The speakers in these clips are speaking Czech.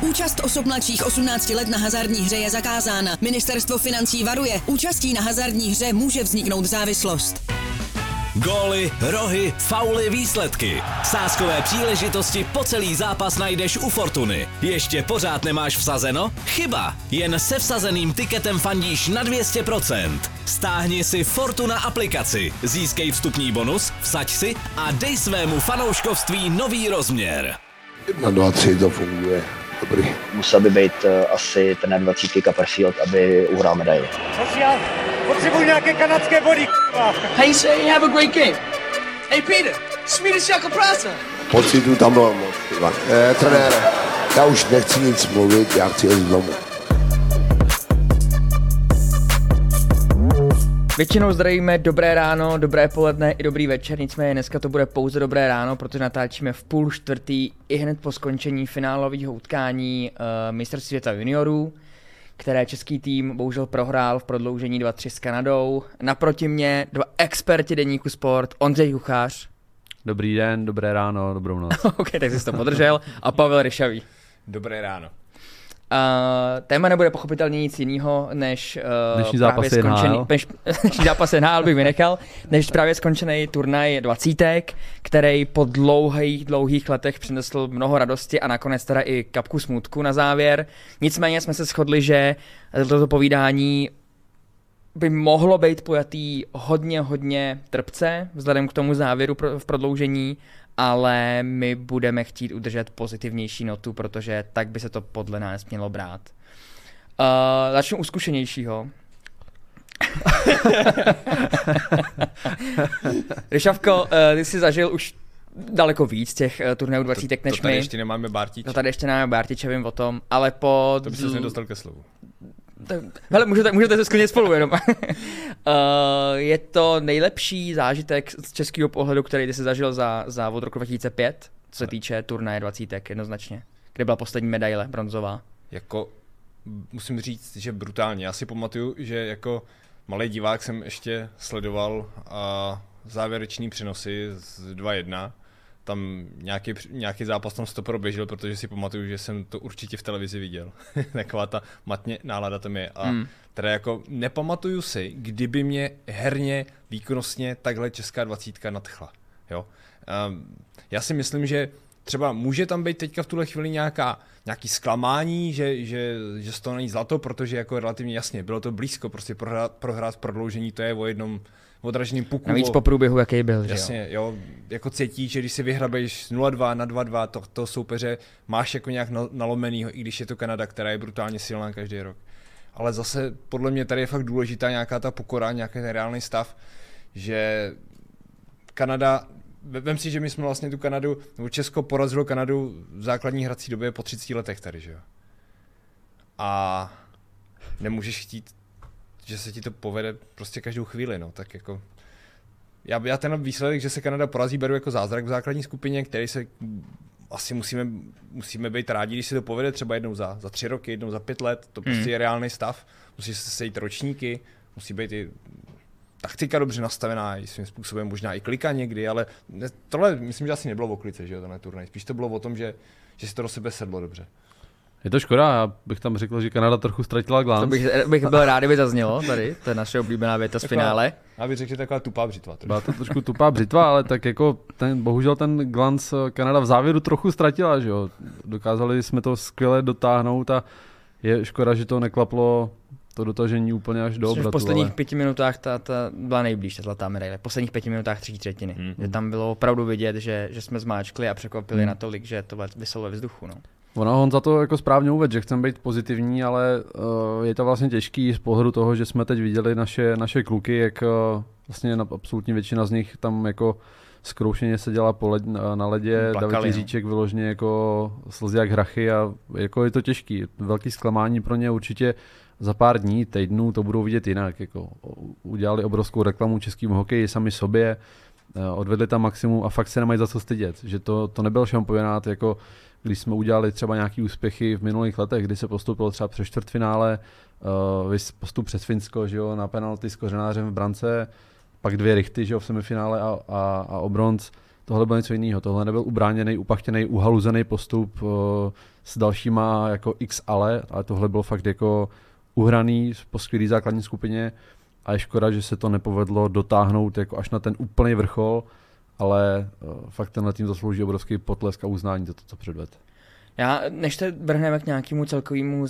Účast osob mladších 18 let na hazardní hře je zakázána. Ministerstvo financí varuje, účastí na hazardní hře může vzniknout závislost. Góly, rohy, fauly, výsledky. Sázkové příležitosti po celý zápas najdeš u Fortuny. Ještě pořád nemáš vsazeno? Chyba! Jen se vsazeným tiketem fandíš na 200%. Stáhni si Fortuna aplikaci, získej vstupní bonus, vsaď si a dej svému fanouškovství nový rozměr. Na 2 3 to funguje. Dobrý. Musel by být uh, asi ten 20 Copperfield, aby uhrál medaili. Social, potřebuji nějaké kanadské body, you say have a great game? Hey Peter, Swedish jako prasa. Pocitu tam bylo moc. Ivan. Eh, trenére, já už nechci nic mluvit, já chci jít domů. Většinou zdravíme dobré ráno, dobré poledne i dobrý večer, nicméně dneska to bude pouze dobré ráno, protože natáčíme v půl čtvrtý i hned po skončení finálového utkání uh, mistrovství světa juniorů, které český tým bohužel prohrál v prodloužení 2-3 s Kanadou. Naproti mě dva experti deníku sport, Ondřej Juchář. Dobrý den, dobré ráno, dobrou noc. ok, tak jsi to podržel. A Pavel Ryšavý. Dobré ráno. Uh, téma nebude pochopitelně nic jiného, než uh, Dnešní zápas právě skončený, NHL. než, dnešní zápas NHL bych vynechal, než právě skončený turnaj 20, který po dlouhých, dlouhých letech přinesl mnoho radosti a nakonec teda i kapku smutku na závěr. Nicméně jsme se shodli, že toto povídání by mohlo být pojatý hodně, hodně trpce, vzhledem k tomu závěru pro, v prodloužení, ale my budeme chtít udržet pozitivnější notu, protože tak by se to podle nás mělo brát. Uh, začnu u zkušenějšího. Ryšavko, uh, ty jsi zažil už daleko víc těch uh, turnajů 20 to, než to tady my. ještě nemáme Bartič. To tady ještě nemáme Bartiče, vím o tom, ale po... To by se nedostal ke slovu. Tak, hele, můžete, můžete se sklidnit spolu jenom. uh, je to nejlepší zážitek z českého pohledu, který jsi zažil za, za od roku 2005, co se týče turnaje 20 jednoznačně. Kde byla poslední medaile bronzová. Jako, musím říct, že brutálně. Já si pamatuju, že jako malý divák jsem ještě sledoval a závěreční přenosy z 2-1 tam nějaký, nějaký zápas tam stopro běžel, protože si pamatuju, že jsem to určitě v televizi viděl. Taková ta matně nálada tam je. A hmm. teda jako nepamatuju si, kdyby mě herně, výkonnostně takhle česká dvacítka nadchla. Jo? Um, já si myslím, že třeba může tam být teďka v tuhle chvíli nějaká, nějaký zklamání, že, že, že z toho není zlato, protože jako relativně jasně, bylo to blízko, prostě prohrát, prohrát prodloužení, to je o jednom odraženým puku. Navíc po průběhu, jaký byl, Jasně, že jo? jo. jako cítí, že když si vyhrabeš 0-2 na 2-2 to, toho soupeře, máš jako nějak nalomenýho, i když je to Kanada, která je brutálně silná každý rok. Ale zase podle mě tady je fakt důležitá nějaká ta pokora, nějaký ten reálný stav, že Kanada Vem si, že my jsme vlastně tu Kanadu, nebo Česko porazilo Kanadu v základní hrací době po 30 letech tady, že jo? A nemůžeš chtít, že se ti to povede prostě každou chvíli, no, tak jako já, já ten výsledek, že se Kanada porazí, beru jako zázrak v základní skupině, který se asi musíme, musíme být rádi, když se to povede třeba jednou za, za tři roky, jednou za pět let, to prostě hmm. je reálný stav, musí se sejít ročníky, musí být i taktika dobře nastavená, i svým způsobem možná i klika někdy, ale tohle myslím, že asi nebylo o klice, že jo, tenhle turnaj. Spíš to bylo o tom, že, že si to do sebe sedlo dobře. Je to škoda, já bych tam řekl, že Kanada trochu ztratila glans. To bych, bych byl rád, kdyby zaznělo tady, to je naše oblíbená věta z finále. Já bych řekl, že taková tupá břitva. Trošku. Byla to trošku tupá břitva, ale tak jako ten, bohužel ten glans Kanada v závěru trochu ztratila, že jo. Dokázali jsme to skvěle dotáhnout a je škoda, že to neklaplo to dotažení úplně až do obratu. V posledních ale... pěti minutách ta, ta byla nejblíž, ta zlatá medaile. V posledních pěti minutách třetí třetiny. Mm-hmm. Že tam bylo opravdu vidět, že, že jsme zmáčkli a překvapili mm. natolik, že to vyselo ve vzduchu. No. Ono on za to jako správně uvedl, že chceme být pozitivní, ale uh, je to vlastně těžký z pohledu toho, že jsme teď viděli naše, naše kluky, jak uh, vlastně na, absolutní většina z nich tam jako zkroušeně se dělá po led, na ledě, Plakali, David Jiříček vyloženě jako slzy jak hrachy a jako je to těžký. Velký zklamání pro ně určitě za pár dní, týdnů to budou vidět jinak. Jako udělali obrovskou reklamu českým hokeji sami sobě, odvedli tam maximum a fakt se nemají za co stydět. Že to, to nebyl šampionát, jako když jsme udělali třeba nějaké úspěchy v minulých letech, kdy se postoupilo třeba přes čtvrtfinále, uh, postup přes Finsko, že jo, na penalty s kořenářem v brance, pak dvě rychty že jo, v semifinále a, a, a o bronz, tohle byl něco jiného. Tohle nebyl ubráněný, upachtěný, uhaluzený postup uh, s dalšíma jako x ale, ale tohle bylo fakt jako uhraný po skvělý základní skupině a je škoda, že se to nepovedlo dotáhnout jako až na ten úplný vrchol, ale uh, fakt tenhle tým zaslouží obrovský potlesk a uznání za to, co předved. Já, než se vrhneme k nějakému celkovému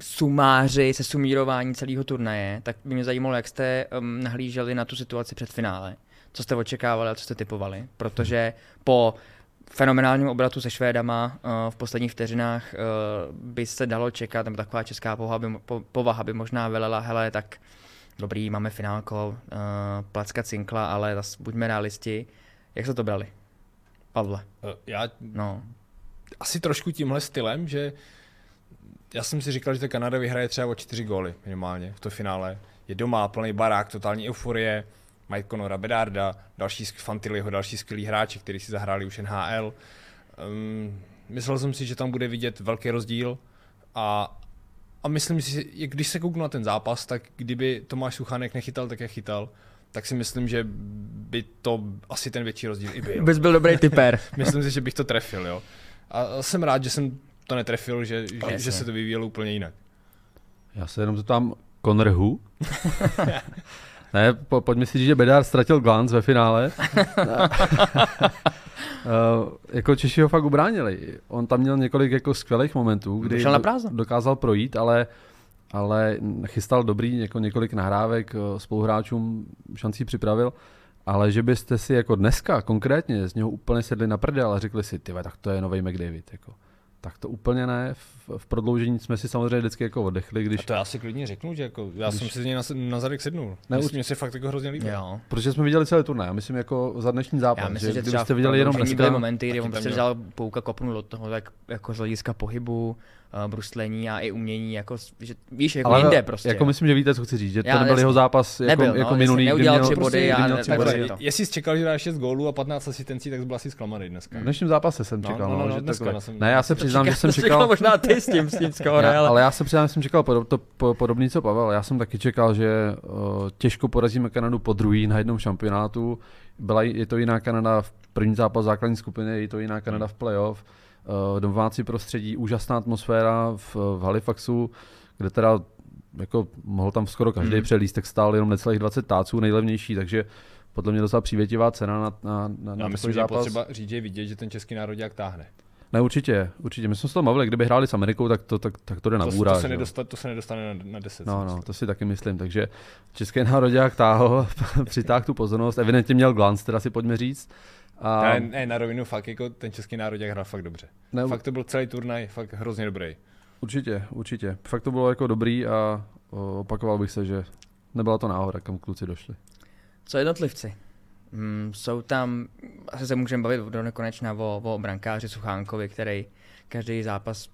sumáři se sumírování celého turnaje, tak by mě zajímalo, jak jste um, nahlíželi na tu situaci před finále. Co jste očekávali a co jste typovali. Protože po fenomenálním obratu se Švédama uh, v posledních vteřinách uh, by se dalo čekat, nebo taková česká povaha by, po, povaha by možná velela, hele, tak dobrý, máme finálko, uh, placka cinkla, ale zase buďme realisti. Jak se to brali? Pavle. Já no. asi trošku tímhle stylem, že já jsem si říkal, že ta Kanada vyhraje třeba o čtyři góly minimálně v to finále. Je doma, plný barák, totální euforie, mají Conora Bedarda, další Fantilliho, další skvělý hráči, kteří si zahráli už NHL. Um, myslel jsem si, že tam bude vidět velký rozdíl a, a myslím si, když se kouknu na ten zápas, tak kdyby Tomáš Suchanek nechytal tak, jak chytal, tak si myslím, že by to asi ten větší rozdíl i byl. Bys byl dobrý typer. myslím si, že bych to trefil, jo. A jsem rád, že jsem to netrefil, že, že, že se to vyvíjelo úplně jinak. Já se jenom zeptám, Conor Hu? ne, po, pojďme si říct, že Bedár ztratil glans ve finále. Uh, jako Češi ho fakt ubránili. On tam měl několik jako skvělých momentů, kdy na dokázal projít, ale, ale chystal dobrý jako několik nahrávek eh, spoluhráčům, šancí připravil. Ale že byste si jako dneska konkrétně z něho úplně sedli na prdel a řekli si, ty tak to je nový McDavid. Jako. Tak to úplně ne. V, v prodloužení jsme si samozřejmě vždycky jako oddechli, když... A to já si klidně řeknu, že jako, já když... jsem si z něj na, na zadek sednul. Ne, Myslím, mě se fakt jako hrozně líbí. Jo. Protože jsme viděli celý turnaj, já myslím jako za dnešní zápas. Já myslím, že, že kdybyste viděli jenom dneska... byly momenty, kdy on prostě vzal pouka kopnul do toho, tak jako z hlediska pohybu, uh, bruslení a i umění, jako, že, víš, jako Ale jinde prostě. Jako myslím, že víte, co chci říct, že to nebyl jeho zápas jako, nebyl, jako no, minulý, neudělal tři body a Jestli jsi čekal, že dá 6 gólů a 15 asistencí, tak byl asi zklamaný dneska. V dnešním zápase jsem no, čekal, no, no, že dneska, Ne, já se přiznám, že jsem čekal... možná ty s tím, s tím skóre, ale... ale já se přiznám, že jsem čekal to podobný, co Pavel. Já jsem taky čekal, že těžko porazíme Kanadu po druhý na jednom šampionátu. Byla, je to jiná Kanada v první zápas základní skupiny, je to jiná Kanada v playoff uh, domácí prostředí, úžasná atmosféra v, v Halifaxu, kde teda jako mohl tam skoro každý mm. přelíst, tak stál jenom necelých 20 táců, nejlevnější, takže podle mě docela přívětivá cena na, na, na, Já myslím, že je potřeba říct, že vidět, že ten český národ jak táhne. Ne, určitě, určitě. My jsme se to mluvili, kdyby hráli s Amerikou, tak to, tak, tak to jde na bůra. To, se nedostane, to se nedostane na, na 10. No, no, to si taky myslím. Takže český jak táhl, přitáhl tu pozornost, evidentně měl glans, teda si pojďme říct. A... Ne, ne, na rovinu fakt, jako ten český národ hrál fakt dobře. Ne, fakt to byl celý turnaj, fakt hrozně dobrý. Určitě, určitě. Fakt to bylo jako dobrý a opakoval bych se, že nebyla to náhoda, kam kluci došli. Co jednotlivci? Hmm, jsou tam, asi se můžeme bavit do nekonečna o, o brankáři Suchánkovi, který každý zápas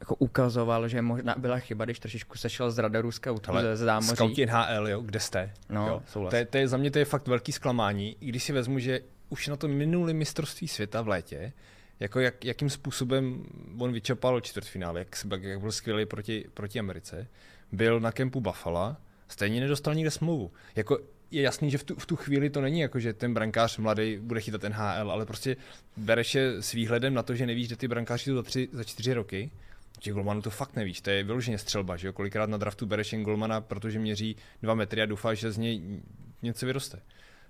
jako ukazoval, že možná byla chyba, když trošičku sešel z radaru scoutů ze, ze zámoří. Scouti NHL, jo, kde jste? No, jo. To, je, to je, za mě to je fakt velký zklamání, i když si vezmu, že už na to minulý mistrovství světa v létě, jako jak, jakým způsobem on vyčapal čtvrtfinále, jak, jak byl skvělý proti, proti Americe, byl na kempu Buffalo, stejně nedostal nikde smlouvu. Jako je jasný, že v tu, v tu chvíli to není jako, že ten brankář mladý bude chytat NHL, ale prostě bereš je s výhledem na to, že nevíš, že ty brankáři jsou za, tři, za čtyři roky. Těch golmanů to fakt nevíš, to je vyloženě střelba, že jo? Kolikrát na draftu bereš jen golmana, protože měří dva metry a doufáš, že z něj něco vyroste.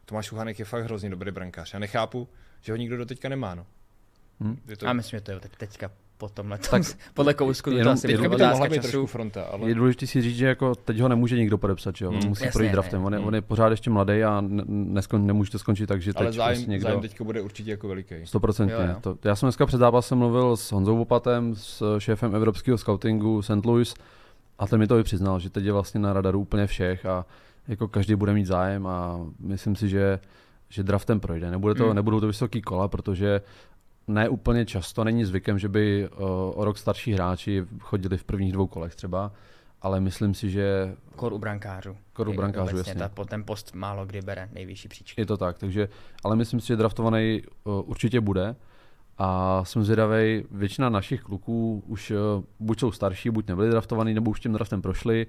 Tomáš Suchanek je fakt hrozně dobrý brankář. Já nechápu, že ho nikdo do teďka nemá. No. Hmm. Je to... Já myslím, že to je teďka po tomhle. Tak podle kousku jenom, to asi teďka by to mohla být trošku fronta. Ale... Je důležité si říct, že jako teď ho nemůže nikdo podepsat, že jo? Hmm. musí Jasně, projít draftem. On je, hmm. on je pořád ještě mladý a neskon, nemůže to skončit tak, že teď Ale zájem, prostě někdo... zájem teďka bude určitě jako veliký. 100%. To, já jsem dneska před zápasem mluvil s Honzou Vopatem, s šéfem evropského scoutingu St. Louis a ten mi to i přiznal, že teď je vlastně na radaru úplně všech a jako každý bude mít zájem a myslím si, že že draftem projde. Nebude to, mm. Nebudou to vysoký kola, protože ne úplně často není zvykem, že by o, o rok starší hráči chodili v prvních dvou kolech třeba, ale myslím si, že... Kor u brankářů. Kor u brankářů, jasně. Ta, ten post málo kdy bere nejvyšší příčky. Je to tak, takže, ale myslím si, že draftovaný uh, určitě bude A jsem zvědavý, většina našich kluků už eh, buď jsou starší, buď nebyli draftovaný, nebo už tím draftem prošli.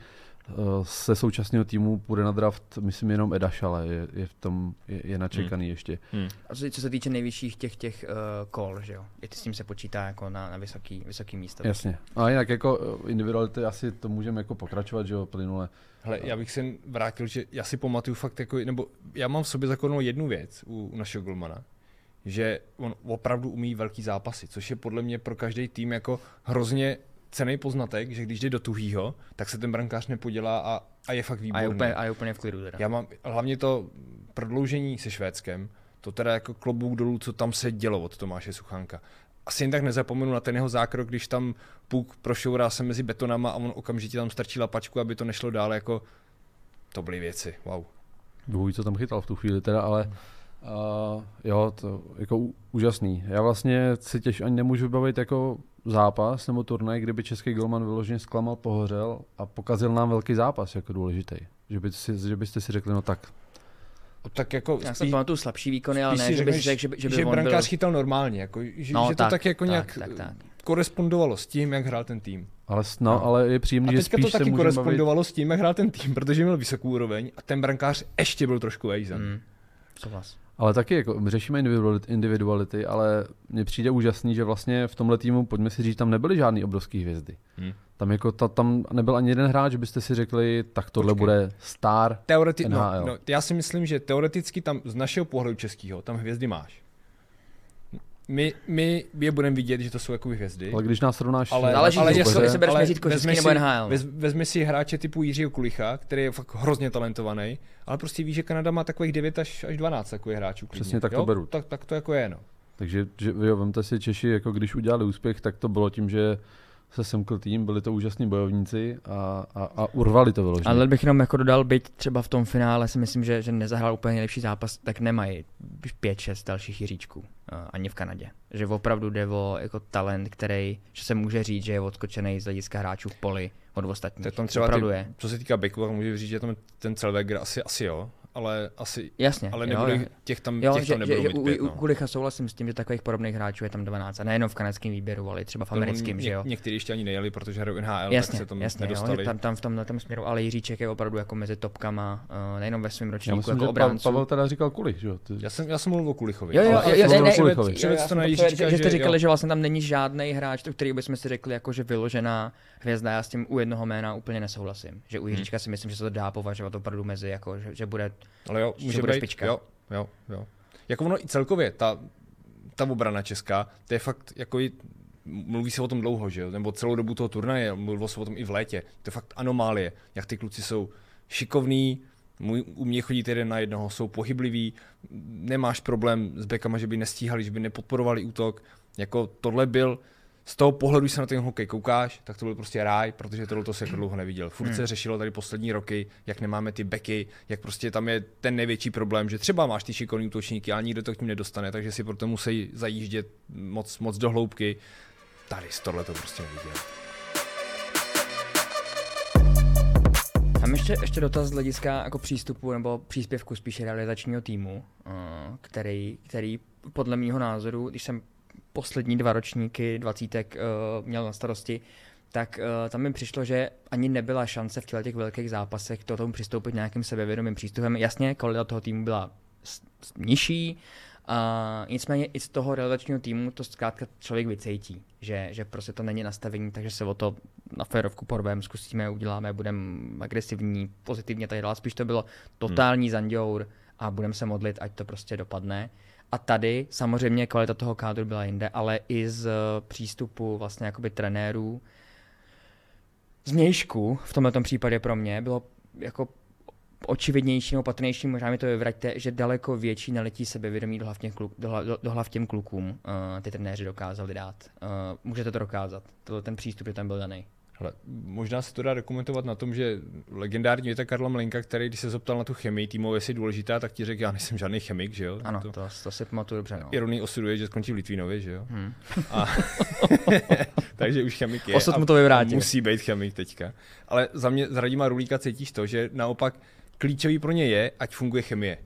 Eh, Se současného týmu půjde na draft, myslím, jenom Eda Šale je, je v tom, je, je načekaný hmm. ještě. Hmm. A co, co se týče nejvyšších těch těch uh, kol, že jo? I s tím se počítá jako na, na vysoký, vysoký místo. Jasně. A jinak jako individuality asi to můžeme jako pokračovat, že jo, plynule. Hele, já bych se vrátil, že já si pamatuju fakt jako, nebo já mám v sobě zakonou jednu věc u, u našeho golmana, že on opravdu umí velký zápasy, což je podle mě pro každý tým jako hrozně cený poznatek, že když jde do tuhýho, tak se ten brankář nepodělá a, a je fakt A výborný. je úplně, a je úplně v klidu teda. Já mám hlavně to prodloužení se Švédskem, to teda jako klobouk dolů, co tam se dělo od Tomáše Suchánka. Asi jen tak nezapomenu na ten jeho zákrok, když tam puk prošourá se mezi betonama a on okamžitě tam strčí lapačku, aby to nešlo dál, jako to byly věci, wow. Bůh ví, co tam chytal v tu chvíli teda, ale uh, jo, to jako úžasný. Já vlastně si těž ani nemůžu vybavit jako zápas nebo turnaj, kdyby český golman vyloženě zklamal, pohořel a pokazil nám velký zápas jako důležitý. Že, by si, že byste si řekli, no tak, Tak jako Já si pamatuju slabší výkony, ale ne, si že bych řekneš, řekl, že, by- že by že on byl... brankář chytal normálně, jako, že, No, že to tak, tak jako tak, nějak tak, tak. korespondovalo s tím, jak hrál ten tým. ale, s- no, ale je příjemný, A že teďka spíš to se taky bavit, korespondovalo s tím, jak hrál ten tým, protože měl vysokou úroveň a ten brankář ještě byl trošku vejzen. Mm, souhlas. Ale taky jako, řešíme individuality, ale mně přijde úžasný, že vlastně v tomhle týmu, pojďme si říct, tam nebyly žádný obrovský hvězdy. Hmm. Tam, jako ta, tam nebyl ani jeden hráč, že byste si řekli, tak tohle Počkej. bude star. Teoreti- no, NHL. no, já si myslím, že teoreticky tam z našeho pohledu českého tam hvězdy máš. My, my je budeme vidět, že to jsou jako hvězdy. Ale když nás srovnáš... Ale, Záleží, ale, jestli- jestli- bereš ale měřítko vezmi český nebo si- NHL. Vez, vezmi si hráče typu Jiřího Kulicha, který je fakt hrozně talentovaný, ale prostě ví, že Kanada má takových 9 až, až 12 takových hráčů. klidně, Přesně tak to jo? beru. Tak, tak to jako je, no. Takže že, jo, vemte si Češi, jako když udělali úspěch, tak to bylo tím, že se semkl tým, byli to úžasní bojovníci a, a, a urvali to vyloženě. Ale bych jenom jako dodal, byť třeba v tom finále si myslím, že, že nezahrál úplně nejlepší zápas, tak nemají 5-6 dalších Jiříčků, uh, ani v Kanadě. Že opravdu jde o jako talent, který, že se může říct, že je odskočený z hlediska hráčů v poli od ostatních. Tak tam třeba opravdu ty, je. co se týká Beku, tak můžu říct, že tam ten Celveger asi, asi jo, ale asi, Jasně, ale jo, nebude, jo. těch tam, Jo, těch že, tam nebudou že mít u no. Kulicha souhlasím s tím, že takových podobných hráčů je tam 12. A nejenom v kanadském výběru, ale i třeba v americkém, že jo. Ně, někteří ještě ani nejeli, protože hrajou NHL, Jasně, tak se tam jasně, jo, nedostali. že tam, tam v tomhle tom směru, ale Jiříček je opravdu jako mezi topkama, uh, nejenom ve svém Já ročníku, myslím, jako obránců. Pavel teda říkal kulich, že jo? Ty... Já jsem, já jsem mluvil o Kulichovi. Jo, jo, jo, jo, ne, Kulichovi. jo, jo, na že, jste říkali, jo. že vlastně tam není žádný hráč, který bychom si řekli, jako že vyložená hvězda. Já s tím u jednoho jména úplně nesouhlasím. Že u Jiříčka si myslím, že se to dá považovat opravdu mezi, jako, že, že bude Ale jo, že může být, špička. jo, jo, jo. Jako ono i celkově, ta, ta obrana česká, to je fakt, jako i, mluví se o tom dlouho, že jo, nebo celou dobu toho turnaje, mluvilo se o tom i v létě, to je fakt anomálie, jak ty kluci jsou šikovní, můj, umějí chodit jeden na jednoho, jsou pohybliví, nemáš problém s bekama, že by nestíhali, že by nepodporovali útok, jako tohle byl, z toho pohledu, když se na ten hokej koukáš, tak to byl prostě ráj, protože tohle to se jako dlouho neviděl. Furt se řešilo tady poslední roky, jak nemáme ty beky, jak prostě tam je ten největší problém, že třeba máš ty šikovní útočníky, ale nikdo to k ním nedostane, takže si proto musí zajíždět moc, moc do hloubky. Tady z tohle to prostě neviděl. Mám ještě, ještě dotaz z hlediska jako přístupu nebo příspěvku spíše realizačního týmu, uh, který, který podle mého názoru, když jsem poslední dva ročníky dvacítek uh, měl na starosti, tak uh, tam mi přišlo, že ani nebyla šance v těchto těch velkých zápasech to tomu přistoupit nějakým sebevědomým přístupem. Jasně, kvalita toho týmu byla nižší, a nicméně i z toho realizačního týmu to zkrátka člověk vycejtí, že, že prostě to není nastavení, takže se o to na férovku porvem, zkusíme, uděláme, budeme agresivní, pozitivně tak dále. Spíš to bylo totální hmm. zanděur a budeme se modlit, ať to prostě dopadne. A tady samozřejmě kvalita toho kádru byla jinde, ale i z eh, přístupu vlastně jakoby trenérů, z mějšku v tomto případě pro mě bylo jako očividnější nebo patrnější, možná mi to vyvraťte, že daleko větší naletí sebevědomí do hlav, těch kluk, do, do, do hlav těm klukům uh, ty trenéři dokázali dát. Uh, můžete to dokázat. To ten přístup, že tam byl daný. Hele, možná se to dá dokumentovat na tom, že legendární věta Karla Mlenka, který když se zeptal na tu chemii týmovou, jestli je důležitá, tak ti řekl, já nejsem žádný chemik, že jo? Ano, to, to, to si pamatuju dobře. No. Ironie osudu je, že skončí v Litvínově, že jo? Hmm. A, takže už chemik je. Osud mu to vyvrátil. a Musí být chemik teďka. Ale za mě, z Radima Rulíka cítíš to, že naopak klíčový pro ně je, ať funguje chemie.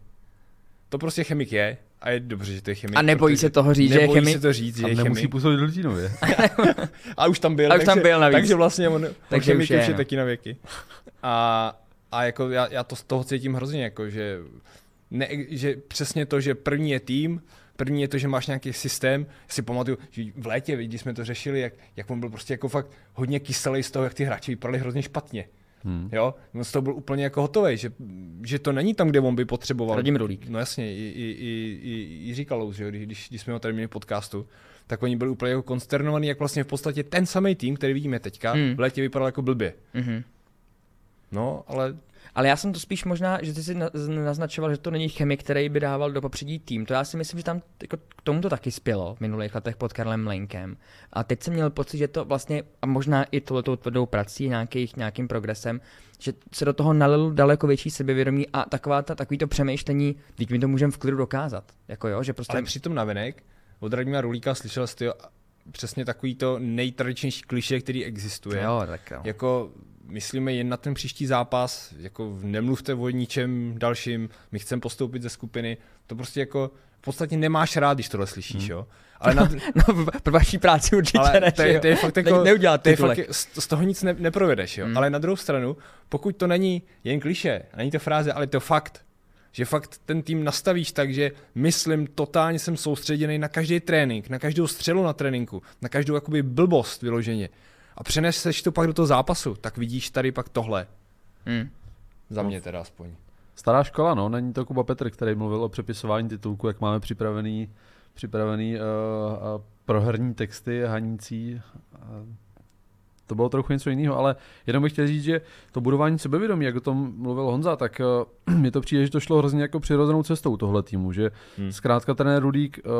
To prostě chemik je, A je dobře, že to je chemik. A nebojí se toho říct, že je nebojí chemik? se to říct, že A je nemusí chemik. působit v Litínově. A už tam byl. A už tam takže, byl navíc. Takže vlastně on, Takže chemik už už je, je, no. taky na věky. A, a jako já, já to z toho cítím hrozně, jako že, ne, že přesně to, že první je tým, První je to, že máš nějaký systém. Si pamatuju, že v létě, když jsme to řešili, jak, jak on byl prostě jako fakt hodně kyselý z toho, jak ty hráči vypadali hrozně špatně. Hmm. Jo, on z toho byl úplně jako hotový, že, že to není tam, kde on by potřeboval. Radim Rulík. No jasně, i, i, i, i, i říkal, že jo, když, když jsme ho tady měli v podcastu, tak oni byli úplně jako konsternovaní, jak vlastně v podstatě ten samý tým, který vidíme teďka, Hmm. hmm. v létě vypadal jako blbě. Mhm. No, ale Ale já jsem to spíš možná, že ty si naznačoval, že to není chemik, který by dával do popředí tým. To já si myslím, že tam jako, k tomu to taky spělo v minulých letech pod Karlem Mlenkem. A teď jsem měl pocit, že to vlastně, a možná i tohletou tvrdou prací, nějakých, nějakým progresem, že se do toho nalil daleko větší sebevědomí a taková ta, takový to přemýšlení, teď my to můžeme v klidu dokázat. Jako jo, že prostě... Ale přitom navenek od Radima Rulíka slyšel jsi přesně takový to nejtradičnější kliše, který existuje. Jo, tak jo. Jako myslíme jen na ten příští zápas, jako nemluvte o ničem dalším, my chceme postoupit ze skupiny, to prostě jako v podstatě nemáš rád, když tohle slyšíš, hmm. jo. Ale na, No, pro vaší práci určitě ale ne, to je, to je fakt jako, neudělat to je fakt, z toho nic ne, neprovedeš, jo. Hmm. Ale na druhou stranu, pokud to není jen kliše, není to fráze, ale to fakt, že fakt ten tým nastavíš tak, že myslím, totálně jsem soustředěný na každý trénink, na každou střelu na tréninku, na každou jakoby blbost vyloženě. A přeneseš to pak do toho zápasu, tak vidíš tady pak tohle. Hmm. Za mě teda aspoň. Stará škola, no, není to Kuba Petr, který mluvil o přepisování titulku, jak máme připravený, připravený uh, uh, proherní texty hanící. Uh, to bylo trochu něco jiného, ale jenom bych chtěl říct, že to budování sebevědomí, jak o tom mluvil Honza, tak uh, mi to přijde, že to šlo hrozně jako přirozenou cestou tohle týmu, že hmm. zkrátka trenér Rudík uh,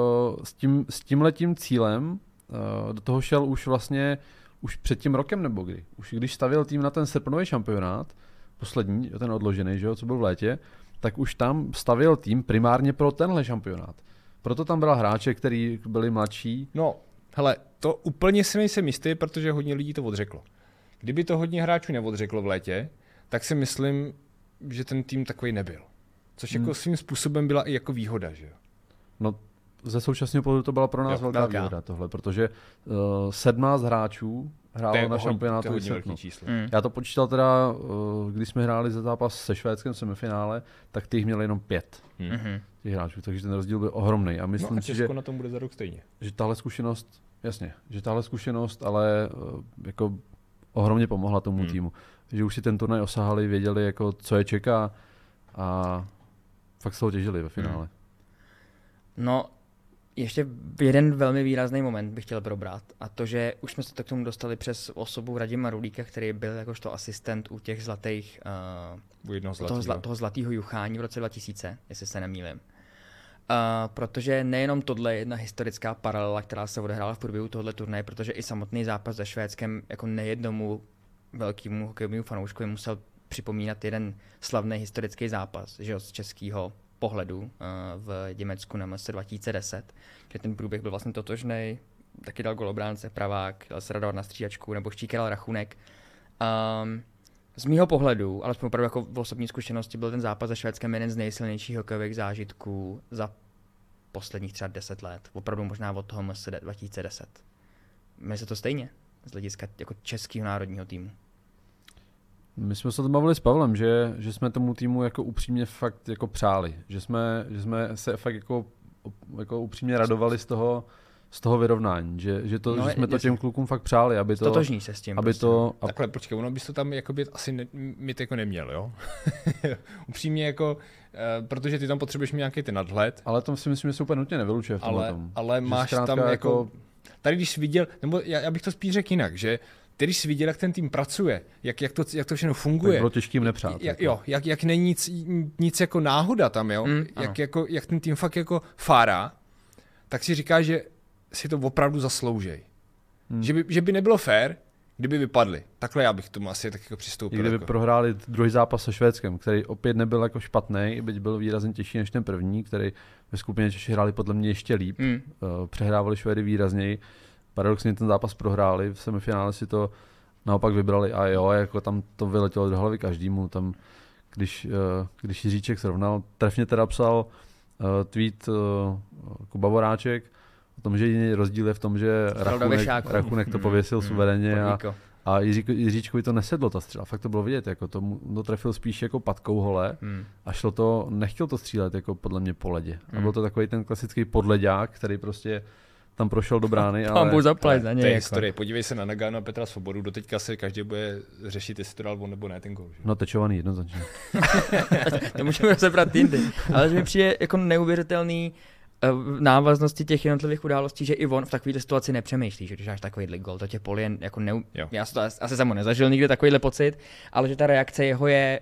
s, tím, s tímhletím cílem uh, do toho šel už vlastně už před tím rokem nebo kdy. Už když stavil tým na ten srpnový šampionát, poslední, ten odložený, že jo, co byl v létě, tak už tam stavil tým primárně pro tenhle šampionát. Proto tam byla hráče, kteří byli mladší. No, hele, to úplně si nejsem jistý, protože hodně lidí to odřeklo. Kdyby to hodně hráčů neodřeklo v létě, tak si myslím, že ten tým takový nebyl. Což jako Hmm. svým způsobem byla i jako výhoda, že jo. No, ze současného pohledu to byla pro nás Jo, velká, velká. výhoda tohle, protože uh, 17 hráčů hrálo na hodně- šampionátu to je v hodně velký číslo. Hmm. Já to počítal teda, uh, když jsme hráli za zápas se Švédskem v semifinále, tak ty jich měli jenom pět Hmm. Mhm. těch hráčů, takže ten rozdíl byl ohromný. A No myslím a si, že, Česko na tom bude za rok stejně. že tahle zkušenost, jasně, že tahle zkušenost, ale uh, jako ohromně pomohla tomu Hmm. hmm. týmu. Že už si ten turnaj osahali, věděli, jako, co je čeká a fakt se toho těžili ve finále. No, ještě jeden velmi výrazný moment bych chtěl probrat. A to, že už jsme se to k tomu dostali přes osobu Radima Rulíka, který byl jakožto asistent u těch zlatých, uh, U jednoho toho, zlatýho. zla, toho zlatého juchání v roce 2000, jestli se nemýlím. Uh, protože nejenom tohle je jedna historická paralela, která se odehrála v průběhu tohoto turnaje, protože i samotný zápas se Švédskem jako nejednomu velkému hokejovému fanouškovi musel připomínat jeden slavný historický zápas že jo, z českého pohledu uh, v Německu na MS 2010, kde ten průběh byl vlastně totožný, taky dal golobránce pravák, dal se radovat na střídačku, nebo štíkal rachunek. Um, z mýho pohledu, alespoň opravdu jako v osobní zkušenosti, byl ten zápas se Švédskem jeden z nejsilnějších hokejových zážitků za posledních třeba 10 let. Opravdu možná od toho MS 2010. Mně se to stejně z hlediska jako českého národního týmu. My jsme se to bavili s Pavlem, že, že jsme tomu týmu jako upřímně fakt jako přáli. Že jsme, že jsme se fakt jako, jako upřímně radovali z toho, z toho vyrovnání. Že, že, to, No, že jsme to těm klukům fakt přáli, aby to... Totožní se s tím. aby prostě, to, a, Takhle, počkej, ono bys to tam jakoby asi ne, mít jako neměl, jo? Upřímně jako, uh, protože ty tam potřebuješ mít nějaký ten nadhled, ale to si myslím, že se úplně nutně nevylučuje v tomhle ale, tom. ale Že máš tam jako, tady když jsi viděl, nebo já, já bych to spíš řekl jinak, že ty když jsi viděl, jak ten tým pracuje, jak, jak, to, jak to všechno tak funguje, bylo těžkým nepřát. jak, jako. jo, jak, jak není nic, nic jako náhoda tam, jo? Mm, ano. jak, jako, jak ten tým fakt jako fárá, tak si říká, že si to opravdu zasloužej. Hmm. Že, by, že by nebylo fér, kdyby vypadli. Takhle já bych k tomu asi tak jako I přistoupil. kdyby jako. prohráli druhý zápas se Švédskem, který opět nebyl jako špatný, byť byl výrazně těžší než ten první, který ve skupině Češi hráli podle mě ještě líp. Mm. Uh, přehrávali Švédy výrazněji. Paradoxně ten zápas prohráli, v semifinále si to naopak vybrali a jo, jako tam to vyletělo do hlavy každému. Tam, když, uh, když Jiříček srovnal, trefně teda psal tweet uh, Kuba Voráček o tom, že jediný rozdíl je v tom, že Rachunek, Rachunek to pověsil mm, suverénně a, a Jiří, Jiříčkovi to nesedlo ta střela, fakt to bylo vidět, jako to, to trefil spíš jako patkou hole hmm. a šlo to, nechtěl to střílet jako podle mě po ledě. Hmm. A byl to takový ten klasický podleďák, který prostě tam prošel do brány. ale... Tam zaplať za něj. To je jako. historie. Podívej se na Nagano a Petra Svobodu. Doteďka se každý bude řešit, jestli to dal on nebo ne ten gol. No tečovaný jednoznačně. to můžeme rozebrat jindy. Ale že mi přijde jako neuvěřitelný v návaznosti těch jednotlivých událostí, že i on v takové situaci nepřemýšlí, že když máš takovýhle gol, to tě polien, jako neu... já to asi jsem nezažil nikdy takovýhle pocit, ale že ta reakce jeho je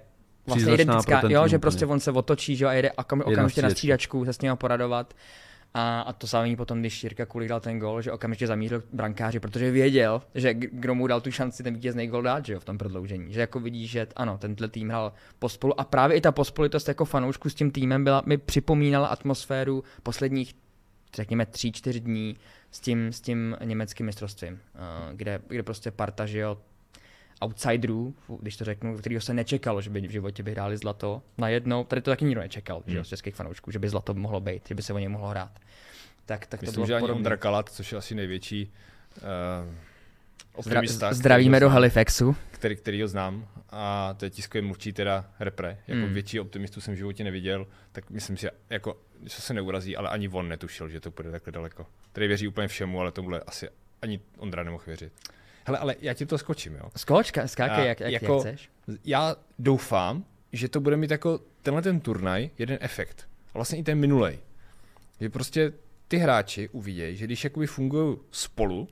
vlastně identická, jo, že prostě on se otočí že, a jede okamžitě na střídačku se s ním poradovat. A, a to samé potom, když Jirka Kulik dal ten gol, že okamžitě zamířil brankáři, protože věděl, že kdo mu dal tu šanci ten vítězný gol dát, že jo, v tom prodloužení. Že jako vidí, že ano, tenhle tým hrál pospolu a právě i ta pospolitost jako fanoušku s tím týmem byla, mi připomínala atmosféru posledních, řekněme, tři, čtyři dní s tím, s tím německým mistrovstvím, eh, kde, kde prostě parta, že jo, outsiderů, když to řeknu, kterého se nečekalo, že by v životě by hráli zlato. Najednou, tady to taky nikdo nečekal, hmm. že z českých fanoušků, že by zlato mohlo být, že by se o něj mohlo hrát. Tak, tak Myslím, to bylo že ani Ondra Kalat, což je asi největší uh, optimista. Zdravíme do Halifaxu. Který, který ho znám a to je tiskový mluvčí teda repre. Jako hmm. větší optimistu jsem v životě neviděl, tak myslím si, jako, že se neurazí, ale ani on netušil, že to půjde takhle daleko. Který věří úplně všemu, ale tomuhle asi ani Ondra nemohl věřit. Hele, ale já ti to skočím, jo. Skoč, skákej, jak, jak, jako, jak chceš. Já doufám, že to bude mít jako tenhle ten turnaj jeden efekt. A vlastně i ten minulej. Že prostě ty hráči uvidějí, že když jakoby fungují spolu,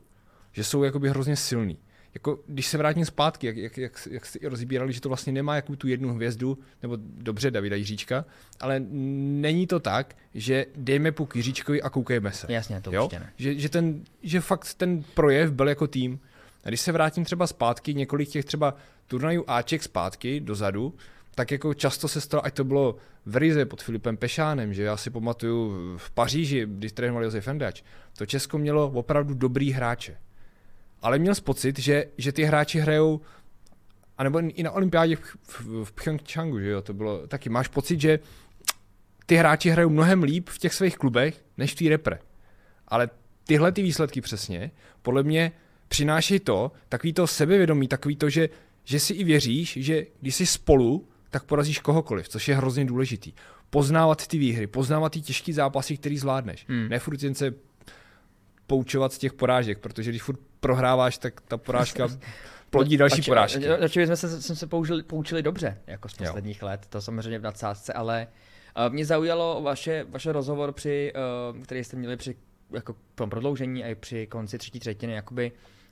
že jsou jakoby hrozně silní. Jako, když se vrátím zpátky, jak, jak, jak, jak jste rozbírali, že to vlastně nemá jakou tu jednu hvězdu, nebo dobře Davida Jiříčka, ale není to tak, že dejme puk Jiříčkovi a koukejme se. Jasně, to jo? určitě ne. Že, že, ten, že fakt ten projev byl jako tým. A když se vrátím třeba zpátky, několik těch třeba turnajů Aček zpátky, dozadu, tak jako často se stalo, ať to bylo v Rize pod Filipem Pešánem, že já si pamatuju v Paříži, když trénoval Josef Endač, to Česko mělo opravdu dobrý hráče. Ale měl pocit, že, že ty hráči hrajou, anebo i na olympiádě v, v, že jo, to bylo taky, máš pocit, že ty hráči hrajou mnohem líp v těch svých klubech, než v té repre. Ale tyhle ty výsledky přesně, podle mě přináší to, takový to sebevědomí, takový to, že, že si i věříš, že když jsi spolu, tak porazíš kohokoliv, což je hrozně důležitý. Poznávat ty výhry, poznávat ty těžké zápasy, který zvládneš. Hmm. Ne furt jen se poučovat z těch porážek, protože když furt prohráváš, tak ta porážka plodí další porážky. Radši jsme se, jsme se použili, poučili dobře, jako z posledních jo. let, to samozřejmě v nadsázce, ale uh, mě zaujalo vaše, vaše rozhovor, při, uh, který jste měli při jako prodloužení a i při konci třetí třetiny, jakoby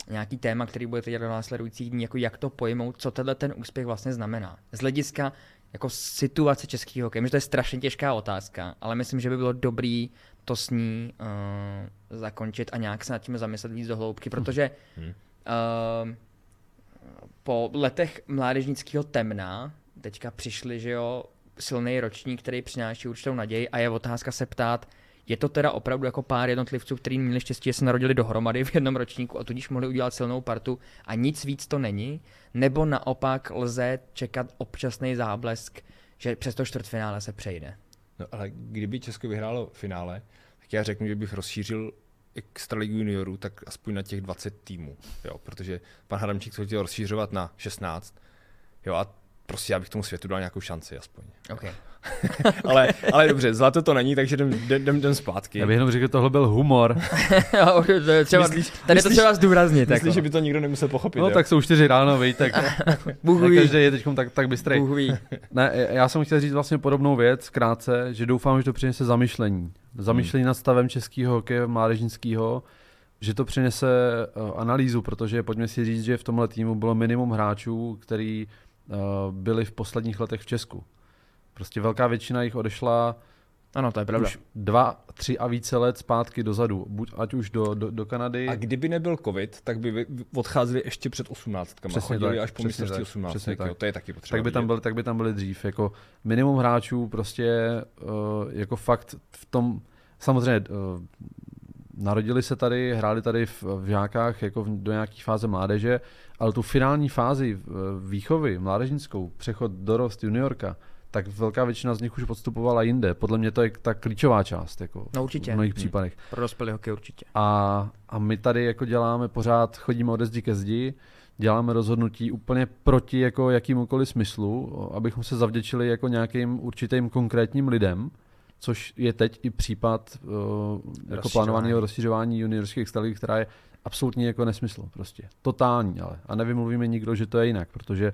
nějaký téma, který budete dělat do následujících dní, jako jak to pojmout, co tenhle ten úspěch vlastně znamená. Z hlediska jako situace českého hokeje. Myslím, že to je strašně těžká otázka, ale myslím, že by bylo dobrý to s ní uh, zakončit a nějak se nad tím zamyslet víc do hloubky, protože uh, po letech mládežnického temna teďka přišli, že jo, silný ročník, který přináší určitou naději a je otázka se ptát, je to teda opravdu jako pár jednotlivců, kteří měli štěstí, že se narodili dohromady v jednom ročníku a tudíž mohli udělat silnou partu a nic víc to není? Nebo naopak lze čekat občasný záblesk, že přes to čtvrtfinále se přejde? No ale kdyby Česko vyhrálo finále, tak já řeknu, že bych rozšířil extraligu juniorů, tak aspoň na těch 20 týmů, jo, protože pan Hadamčík to chtěl rozšířovat na 16, jo, a prostě já bych tomu světu dal nějakou šanci aspoň. Okay. ale, ale dobře, zlato to není, takže jdem, jdem, jdem zpátky. Já bych jenom řekl, že tohle byl humor. třeba, myslíš, tady myslíš, to třeba zdůraznit. Myslíš, jako. že by to nikdo nemusel pochopit? No jo? tak jsou čtyři ráno, vej, tak každý je teď tak, tak bystrej. Ne, já jsem chtěl říct vlastně podobnou věc, krátce, že doufám, že to přinese zamyšlení. Zamyšlení hmm. nad stavem českého hokeje mládežnického, že to přinese uh, analýzu, protože pojďme si říct, že v tomhle týmu bylo minimum hráčů, který uh, byli v posledních letech v Česku. Prostě velká většina jich odešla ano, to je pravda. Už dva, tři a více let zpátky dozadu, buď ať už do, do, do Kanady. A kdyby nebyl covid, tak by odcházeli ještě před 18. Přesně Chodili tak, až po mistrovství 18. Přesně tak. Jo, to je taky potřeba. Tak by, tam byli, tak by tam byli dřív. Jako minimum hráčů prostě uh, jako fakt v tom, samozřejmě uh, narodili se tady, hráli tady v, v žákách jako v, do nějaké fáze mládeže, ale tu finální fázi výchovy mládežnickou, přechod dorost juniorka, tak velká většina z nich už podstupovala jinde. Podle mě to je ta klíčová část, jako No určitě. v mnohých Hmm. případech. Pro dospělý hokej určitě. A, a my tady jako děláme pořád, chodíme ode zdi ke zdi, děláme rozhodnutí úplně proti jako jakýmukoliv smyslu, abychom se zavděčili jako nějakým určitým konkrétním lidem, což je teď i případ uh, jako plánovaného rozšiřování juniorských extraligy, která je absolutně jako nesmysl prostě. Totální ale. A nevymluvíme nikdo, že to je jinak, protože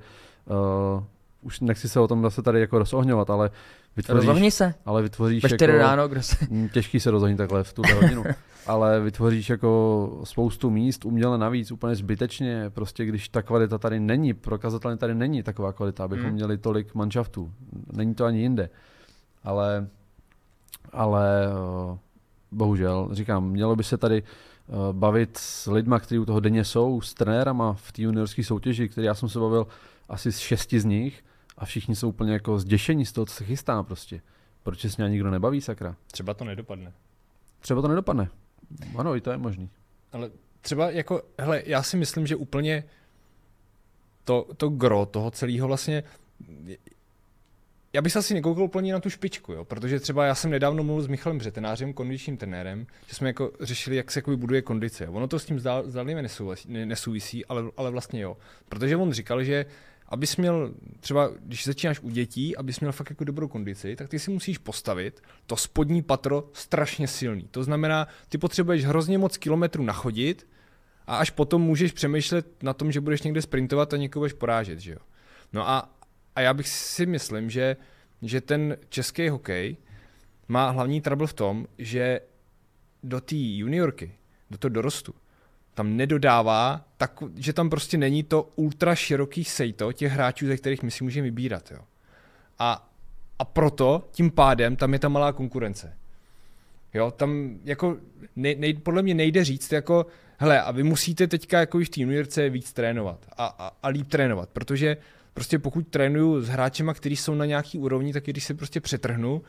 uh, už nechci se o tom zase tady jako rozohňovat, ale vytvoříš, Rozohni se. ale vytvoříš Ve 4 jako, ráno, kdo se... Mm, Těžký se rozohnit takhle v tuhle hodinu. Ale vytvoříš jako spoustu míst uměle navíc, úplně zbytečně, prostě když ta kvalita tady není, prokazatelně tady není taková kvalita, abychom Hmm. měli tolik manšaftů. Není to ani jinde. Ale, ale eh, bohužel, říkám, mělo by se tady eh, bavit s lidma, kteří u toho denně jsou, s trenérama v té juniorské soutěži, který já jsem se bavil asi s šesti z nich a všichni jsou úplně jako zděšení z toho, co se chystá prostě. Proč se s ním nikdo nebaví, sakra? Třeba to nedopadne. Třeba to nedopadne. Ano, i to je možný. Ale třeba jako, hele, já si myslím, že úplně to, to gro toho celého vlastně, já bych se asi nekoukal úplně na tu špičku, jo? protože třeba já jsem nedávno mluvil s Michalem Břetenářem, kondičním trenérem, že jsme jako řešili, jak se jako buduje kondice. Ono to s tím zdál- zdánlivě nesouvisí, ne- nesouvisí ale, ale vlastně jo. Protože on říkal, že abys měl třeba, když začínáš u dětí, abys měl fakt jako dobrou kondici, tak ty si musíš postavit to spodní patro strašně silný. To znamená, ty potřebuješ hrozně moc kilometrů nachodit a až potom můžeš přemýšlet na tom, že budeš někde sprintovat a někoho budeš porážet, že jo. No a, a já bych si myslím, že, že ten český hokej má hlavní trouble v tom, že do té juniorky, do toho dorostu, tam nedodává, tak, že tam prostě není to ultra široký sejto těch hráčů, ze kterých my si můžeme vybírat. Jo. A, a proto tím pádem tam je ta malá konkurence. Jo, tam jako nej, nej, podle mě nejde říct jako, hele, a vy musíte teďka jako v juniorce víc trénovat a, a, a líp trénovat, protože prostě pokud trénuju s hráčema, kteří jsou na nějaký úrovni, tak když se prostě přetrhnu,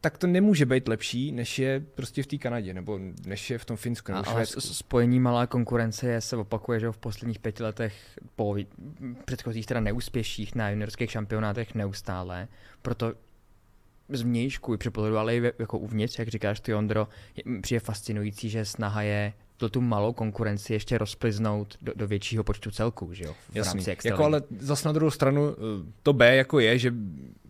tak to nemůže být lepší, než je prostě v té Kanadě, nebo než je v tom Finsku, A, nebo ale Švédsku. s- spojení malá konkurence je, se opakuje, že v posledních pěti letech po předchozích teda neúspěších na juniorských šampionátech neustále. Proto z vnějšku i při pohledu, ale i jako uvnitř, jak říkáš ty Ondro, je, přijde fascinující, že snaha je to tu malou konkurenci ještě rozpliznout do, do většího počtu celků, že jo, v Jasný. rámci Jako ale zas na druhou stranu eh, to B jako je, že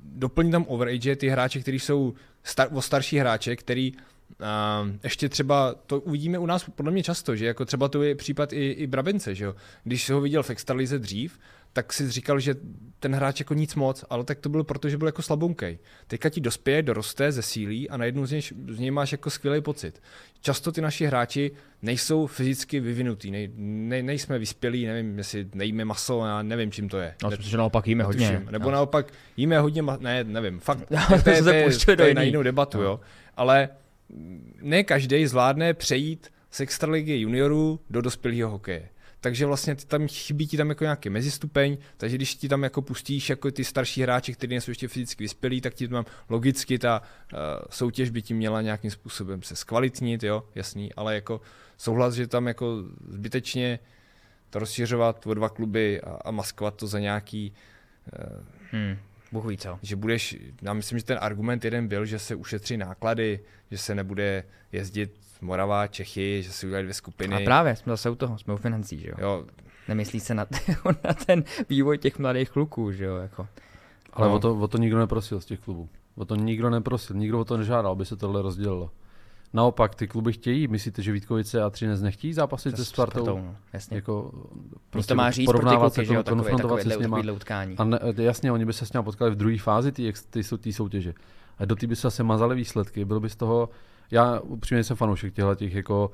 doplní tam overage ty hráče, kteří jsou star, o starší hráče, který uh, ještě třeba, to uvidíme u nás podle mě často, že jako třeba to je případ i, i Brabence, že jo. Když jsi ho viděl v extralize dřív, tak si říkal, že ten hráč jako nic moc, ale tak to bylo proto, že byl jako slabounkej. Teďka ti dospěje, doroste, zesílí a najednou z něj, z něj máš jako skvělý pocit. Často ty naši hráči nejsou fyzicky vyvinutý, nej, ne, nejsme vyspělí, nevím, jestli nejíme maso, já nevím, čím to je. No, myslím, že naopak jíme hodně. netuším. Nebo No. naopak jíme hodně, ma- ne, nevím, fakt, to, to je, se to, je, to do je na jinou debatu, No. jo. Ale ne každý zvládne přejít z extraligy juniorů do dospělého hokeje. Takže vlastně ty tam chybí ti tam jako nějaký mezistupeň, takže když ti tam jako pustíš jako ty starší hráči, kteří nejsou ještě fyzicky vyspělí, tak ti tam logicky ta uh, soutěž by ti měla nějakým způsobem se zkvalitnit, jo, jasný, ale jako souhlas, že tam jako zbytečně to rozšiřovat o dva kluby a, a maskovat to za nějaký uh, Hmm, Bůh ví co. že budeš, já myslím, že ten argument jeden byl, že se ušetří náklady, že se nebude jezdit Morava, Čechy, že se udělají dvě skupiny. A právě, jsme zase u toho, jsme u financí, že jo. Jo, Nemyslí se na, na ten vývoj těch mladých kluků, že jo, jako. Ale No. o, to, o to nikdo neprosil z těch klubů. O to nikdo neprosil, nikdo o to nežádal, aby se tohle rozdělilo. Naopak, ty kluby chtějí, myslíte, že Vítkovice a Třinec nechtějí zápasit se Spartou? no, jasně. Jako, Prostě to má říct pro ty kluky, že jo, takové, takové, s nima. utkání. A ne, jasně, oni by se s ním potkali v druhé fázi ty, ty, ty, soutěže. A do té by se zase mazaly výsledky. Byl by z toho, já upřímně jsem fanoušek těchto těch jako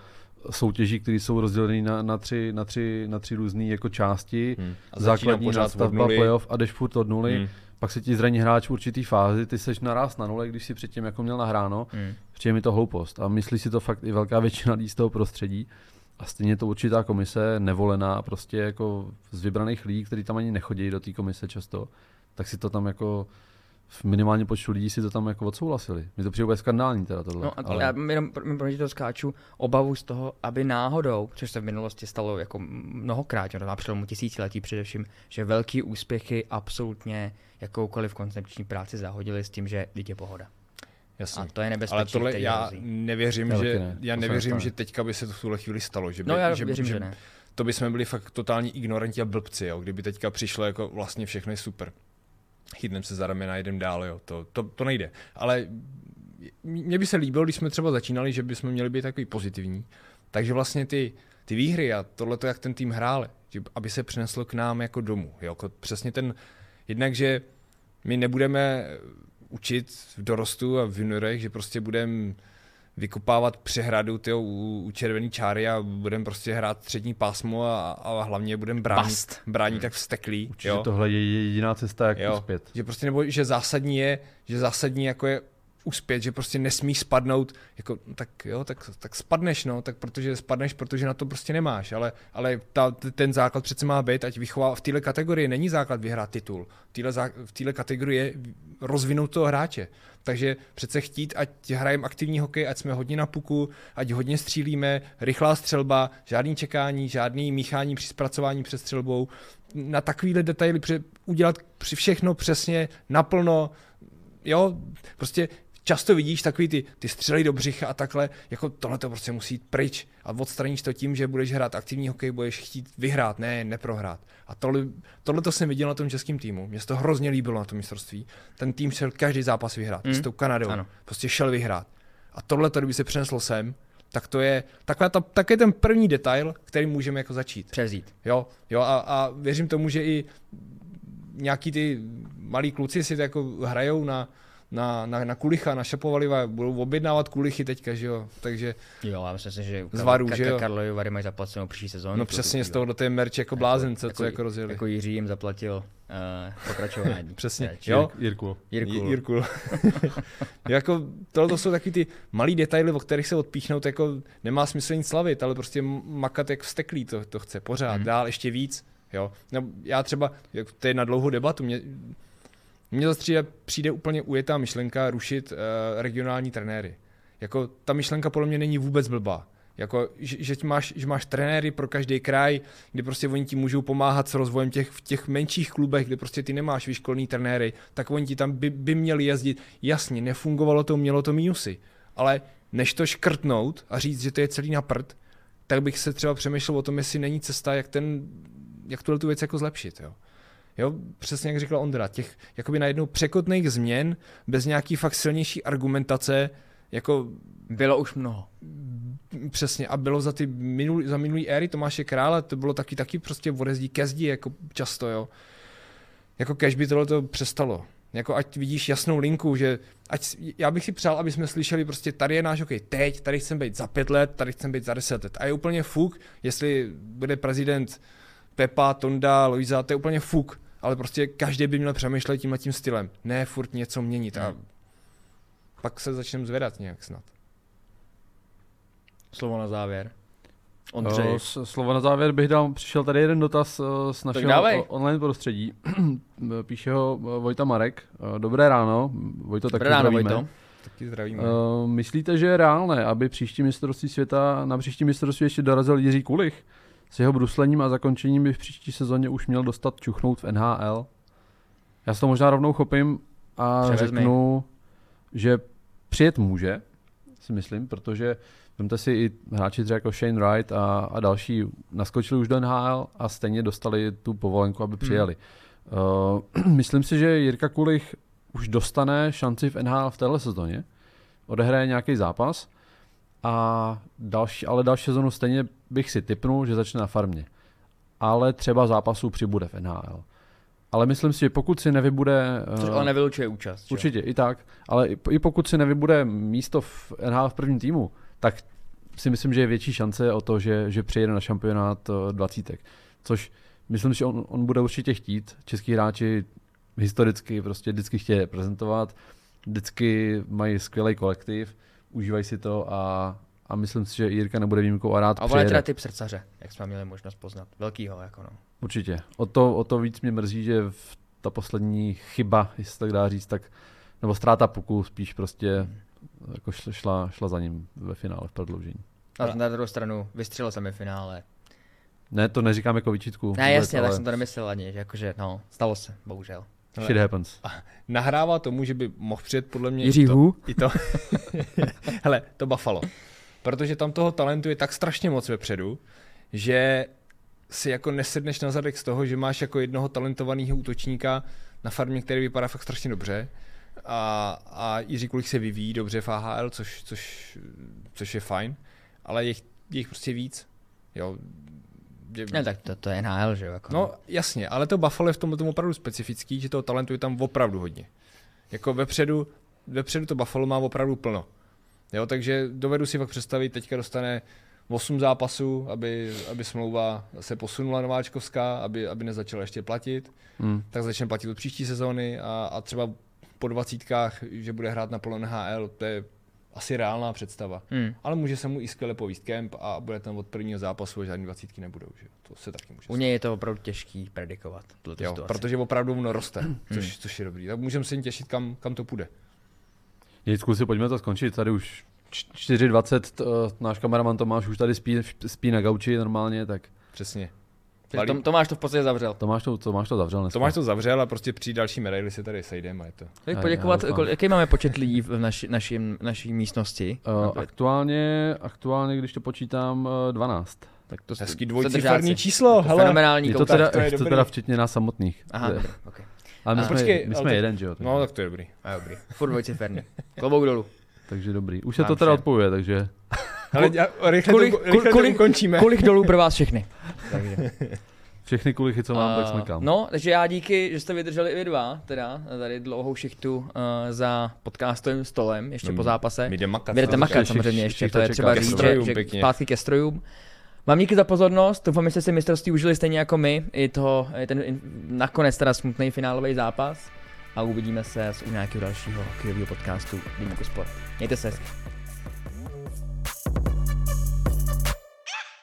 soutěží, které jsou rozdělené na, na, tři, na, tři, na tři různé jako části. Hmm. A Základní nuly. playoff a jdeš furt od nuly. Hmm. Pak se ti zraní hráč v určitý fázi, ty seš naraz na nule, když si předtím jako měl nahráno. Hmm. Přijde mi to hloupost. A myslí si to fakt i velká většina lidí z toho prostředí. A stejně to určitá komise, nevolená, prostě jako z vybraných lidí, kteří tam ani nechodí do té komise často, tak si to tam jako v minimálním počtu lidí si to tam jako odsouhlasili. Mi to přijde úplně skandální teda tohle. No a ale... já jenom pro- to skáču obavu z toho, aby náhodou, což se v minulosti stalo jako mnohokrát, že na přelomu tisíciletí především, že velký úspěchy absolutně jakoukoliv koncepční práci zahodili s tím, že teď je pohoda. Jasně. A to je nebezpečí, Ale tohle já hrozí. nevěřím, že, ne. já nevěřím, že teďka by se to v tuhle chvíli stalo. Že by, No já že, věřím, že ne. To by jsme byli fakt totální ignoranti a blbci, jo, kdyby teďka přišlo jako vlastně všechno je super. Chytneme se za ramena, jdem dál, jo, to, to, to nejde. Ale mně by se líbilo, když jsme třeba začínali, že bychom měli být takový pozitivní. Takže vlastně ty, ty výhry a tohle, jak ten tým hrál, aby se přineslo k nám jako domů. Jo? Jako přesně ten, jednak, že my nebudeme učit v dorostu a v juniorech, že prostě budeme vykopávat přehradu tyjo, u, u červený čáry a budeme prostě hrát střední pásmo a, a hlavně budeme bránit, bránit tak vsteklý. Určitě jo? tohle je jediná cesta, jak Jo, uspět. že prostě nebo že zásadní je, že zásadní jako je uspět, že prostě nesmíš spadnout, jako, tak jo, tak, tak spadneš, no, tak protože spadneš, protože na to prostě nemáš, ale, ale ta, ten základ přece má být, ať vychová, v téhle kategorii není základ vyhrát titul, v téhle, kategorii je rozvinout toho hráče, takže přece chtít, ať hrajeme aktivní hokej, ať jsme hodně na puku, ať hodně střílíme, rychlá střelba, žádný čekání, žádný míchání při zpracování před střelbou, na takovýhle detaily udělat při všechno přesně, naplno, jo, prostě často vidíš takový ty, ty střely do břicha a takhle, jako tohle to prostě musí jít pryč a odstraníš to tím, že budeš hrát aktivní hokej, budeš chtít vyhrát, ne neprohrát. A tohle, tohle to jsem viděl na tom českém týmu, mně se to hrozně líbilo na tom mistrovství. Ten tým šel každý zápas vyhrát, mm. s tou Kanadou, Ano. prostě šel vyhrát. A tohle to, kdyby se přeneslo sem, tak to je taková ta, tak je ten první detail, který můžeme jako začít. Přezít. Jo, jo a, a věřím tomu, že i nějaký ty malí kluci si to jako hrajou na, na, na, na kulicha, na šapovaliva, budou objednávat kulichy teďka, že jo, takže Jo, já myslím si, že Z Varu, že jo? Karlovy Vary mají zaplacenou příští sezónu. no přesně z toho do té merch jako blázen, co, co jako rozjeli. Jako Jiří jim zaplatil uh, pokračování. Přesně, Teď. jo. Jirku. Jirku. J- Jirku. jako, tohle to jsou taky ty malý detaily, o kterých se odpíchnout, jako nemá smysl nic slavit, ale prostě makat jak vsteklý to, to chce pořád, Mhm. dál ještě víc. Jo. No, já třeba, jak to je na dlouhou debatu, mě, mně zase přijde, přijde úplně ujetá myšlenka rušit uh, regionální trenéry. Jako ta myšlenka podle mě není vůbec blbá. Jako, že, že, máš, že máš trenéry pro každý kraj, kdy prostě oni ti můžou pomáhat s rozvojem těch, v těch menších klubech, kde prostě ty nemáš vyškolný trenéry, tak oni ti tam by, by měli jezdit. Jasně, nefungovalo to, mělo to mínusy, ale než to škrtnout a říct, že to je celý na prd, tak bych se třeba přemýšlel o tom, jestli není cesta, jak ten, jak tuhle tu věc jako zlepšit. Jo. Jo, přesně jak říkal Ondra, těch jakoby najednou překotných změn, bez nějaký fakt silnější argumentace, jako Bylo už mnoho. Přesně, a bylo za ty minulý, za minulý éry Tomáše Krále, to bylo taky, taky prostě odezdí ke zdi, jako často, jo. Jako kež by tohle to přestalo. Jako ať vidíš jasnou linku, že ať, já bych si přál, aby jsme slyšeli prostě tady je náš hokej teď, tady chcem být za pět let, tady chcem být za deset let. A je úplně fuk, jestli bude prezident Pepa, Tonda, Loiza, to je úplně fuk. Ale prostě každý by měl přemýšlet tímhle tím stylem. Ne furt něco měnit. A pak se začneme zvedat nějak snad. Slovo na závěr. Ondřej. O, s- slovo na závěr bych dal, přišel tady jeden dotaz eh, z našeho online prostředí. Píše ho eh, Vojta Marek. Eh, Dobré ráno, Vojto Dobré taky ráno, zdravíme. Vojto. Taky zdravíme. Uh, myslíte, že je reálné, aby příští mistrovství světa, na příští mistrovství ještě dorazil Jiří Kulich? S jeho bruslením a zakončením by v příští sezóně už měl dostat čuchnout v NHL? Já se to možná rovnou chopím a Převezmi. řeknu, že přijet může, si myslím, protože vemte si i hráči třeba jako Shane Wright a, a další naskočili už do NHL a stejně dostali tu povolenku, aby přijeli. Uh, myslím si, že Jirka Kulich už dostane šanci v NHL v téhle sezóně, odehraje nějaký zápas a další, ale další sezonu stejně bych si typnul, že začne na farmě. Ale třeba zápasů přibude v NHL. Ale myslím si, že pokud si nevybude... Což eh, ale nevylučuje účast. Určitě, i tak. Ale i, i pokud si nevybude místo v NHL v prvním týmu, tak si myslím, že je větší šance o to, že, že přijede na šampionát eh, 20. Což myslím, že on, on bude určitě chtít. Český hráči historicky prostě vždycky chtějí reprezentovat, vždycky mají skvělý kolektiv, užívají si to a, a myslím si, že Jirka nebude výjimkou a rád A on teda typ srdcaře, jak jsme měli možnost poznat. Velkýho, jako no. Určitě. O to, o to víc mě mrzí, že v ta poslední chyba, jestli tak dá říct, tak, nebo ztráta puku spíš prostě jako šla, šla, šla za ním ve finále v prodloužení. A na druhou stranu vystřelil semifinále. Ne, to neříkám jako výčitku. Ne, vůbec, jasně, ale tak jsem to nemyslel ani, že jakože, no, stalo se, bohužel. Shit happens. Nahrává tomu, že by mohl přijet podle mě Jiří i to, i to, hele, to Buffalo. Protože tam toho talentu je tak strašně moc vepředu, že si jako nesedneš na zadek z toho, že máš jako jednoho talentovaného útočníka na farmě, který vypadá fakt strašně dobře a, a Jiří Kulich se vyvíjí dobře v AHL, což, což, což je fajn, ale je, jich- je jich prostě víc. Jo, Ne, tak to, to je NHL, že jo? Jako, No jasně, ale to Buffalo je v tomhle tomu opravdu specifický, že toho talentu je tam opravdu hodně. Jako vepředu, vepředu to Buffalo má opravdu plno. Jo, takže dovedu si fakt představit, teďka dostane 8 zápasů, aby, aby smlouva se posunula nováčkovská, aby, aby nezačala ještě platit, Hmm. tak začne platit od příští sezóny a, a třeba po dvacítkách, že bude hrát na plno NHL, to je asi reálná představa. Hmm. Ale může se mu i skvěle povíst kemp a bude tam od prvního zápasu a žádný dvacítky nebudou. Že? To se taky může U něj je to opravdu těžký predikovat. Jo, situaci. protože opravdu ono roste, což, což je dobrý. Tak můžeme se jen těšit, kam, kam to půjde. Jicku si pojďme to skončit, tady už č- 4.20, t- eh, náš kameraman Tomáš už tady spí, spí na gauči normálně, tak Přesně. Takže Tom, Tomáš to v podstatě zavřel. Tomáš to, Tomáš to zavřel dneska. Tomáš to zavřel a prostě při další medaili se tady sejdeme a je to. Tak poděkovat, kol- jaký máme počet lidí v naši, našim, naší místnosti? Uh, aktuálně, aktuálně, když to počítám, uh, 12. tak to Hezký držáci. číslo, hele. Fenomenální Je to teda, to je to teda včetně nás samotných. Aha, je- dobrý, okay. Ale my A jsme, počkej, my ale jsme to- jeden, že jo? No tak to je dobrý. A dobrý. Furt dvojciferný. Klobouk dolů. takže dobrý. Už se to teda odpojuje, takže Ale já, rychle, Kolik, to, rychle kolik, to ukončíme. kolik dolů pro vás všechny? Takže. všechny kulichy, co mám, tak A, smekám. No, takže já díky, že jste vydrželi i vy dva, teda tady dlouhou šichtu uh, za podcastovým stolem, ještě No, po zápase. My jdeme makat. Vy jdete makat samozřejmě ještě, všichni to je třeba říct, že, že zpátky ke strojům. Vám díky za pozornost, doufám, že jste si mistrovství užili stejně jako my, i toho, i ten in- nakonec teda smutný finálový zápas a uvidíme se u nějakého dalšího hokejového podcastu Deníku Sport. Mějte se hezky.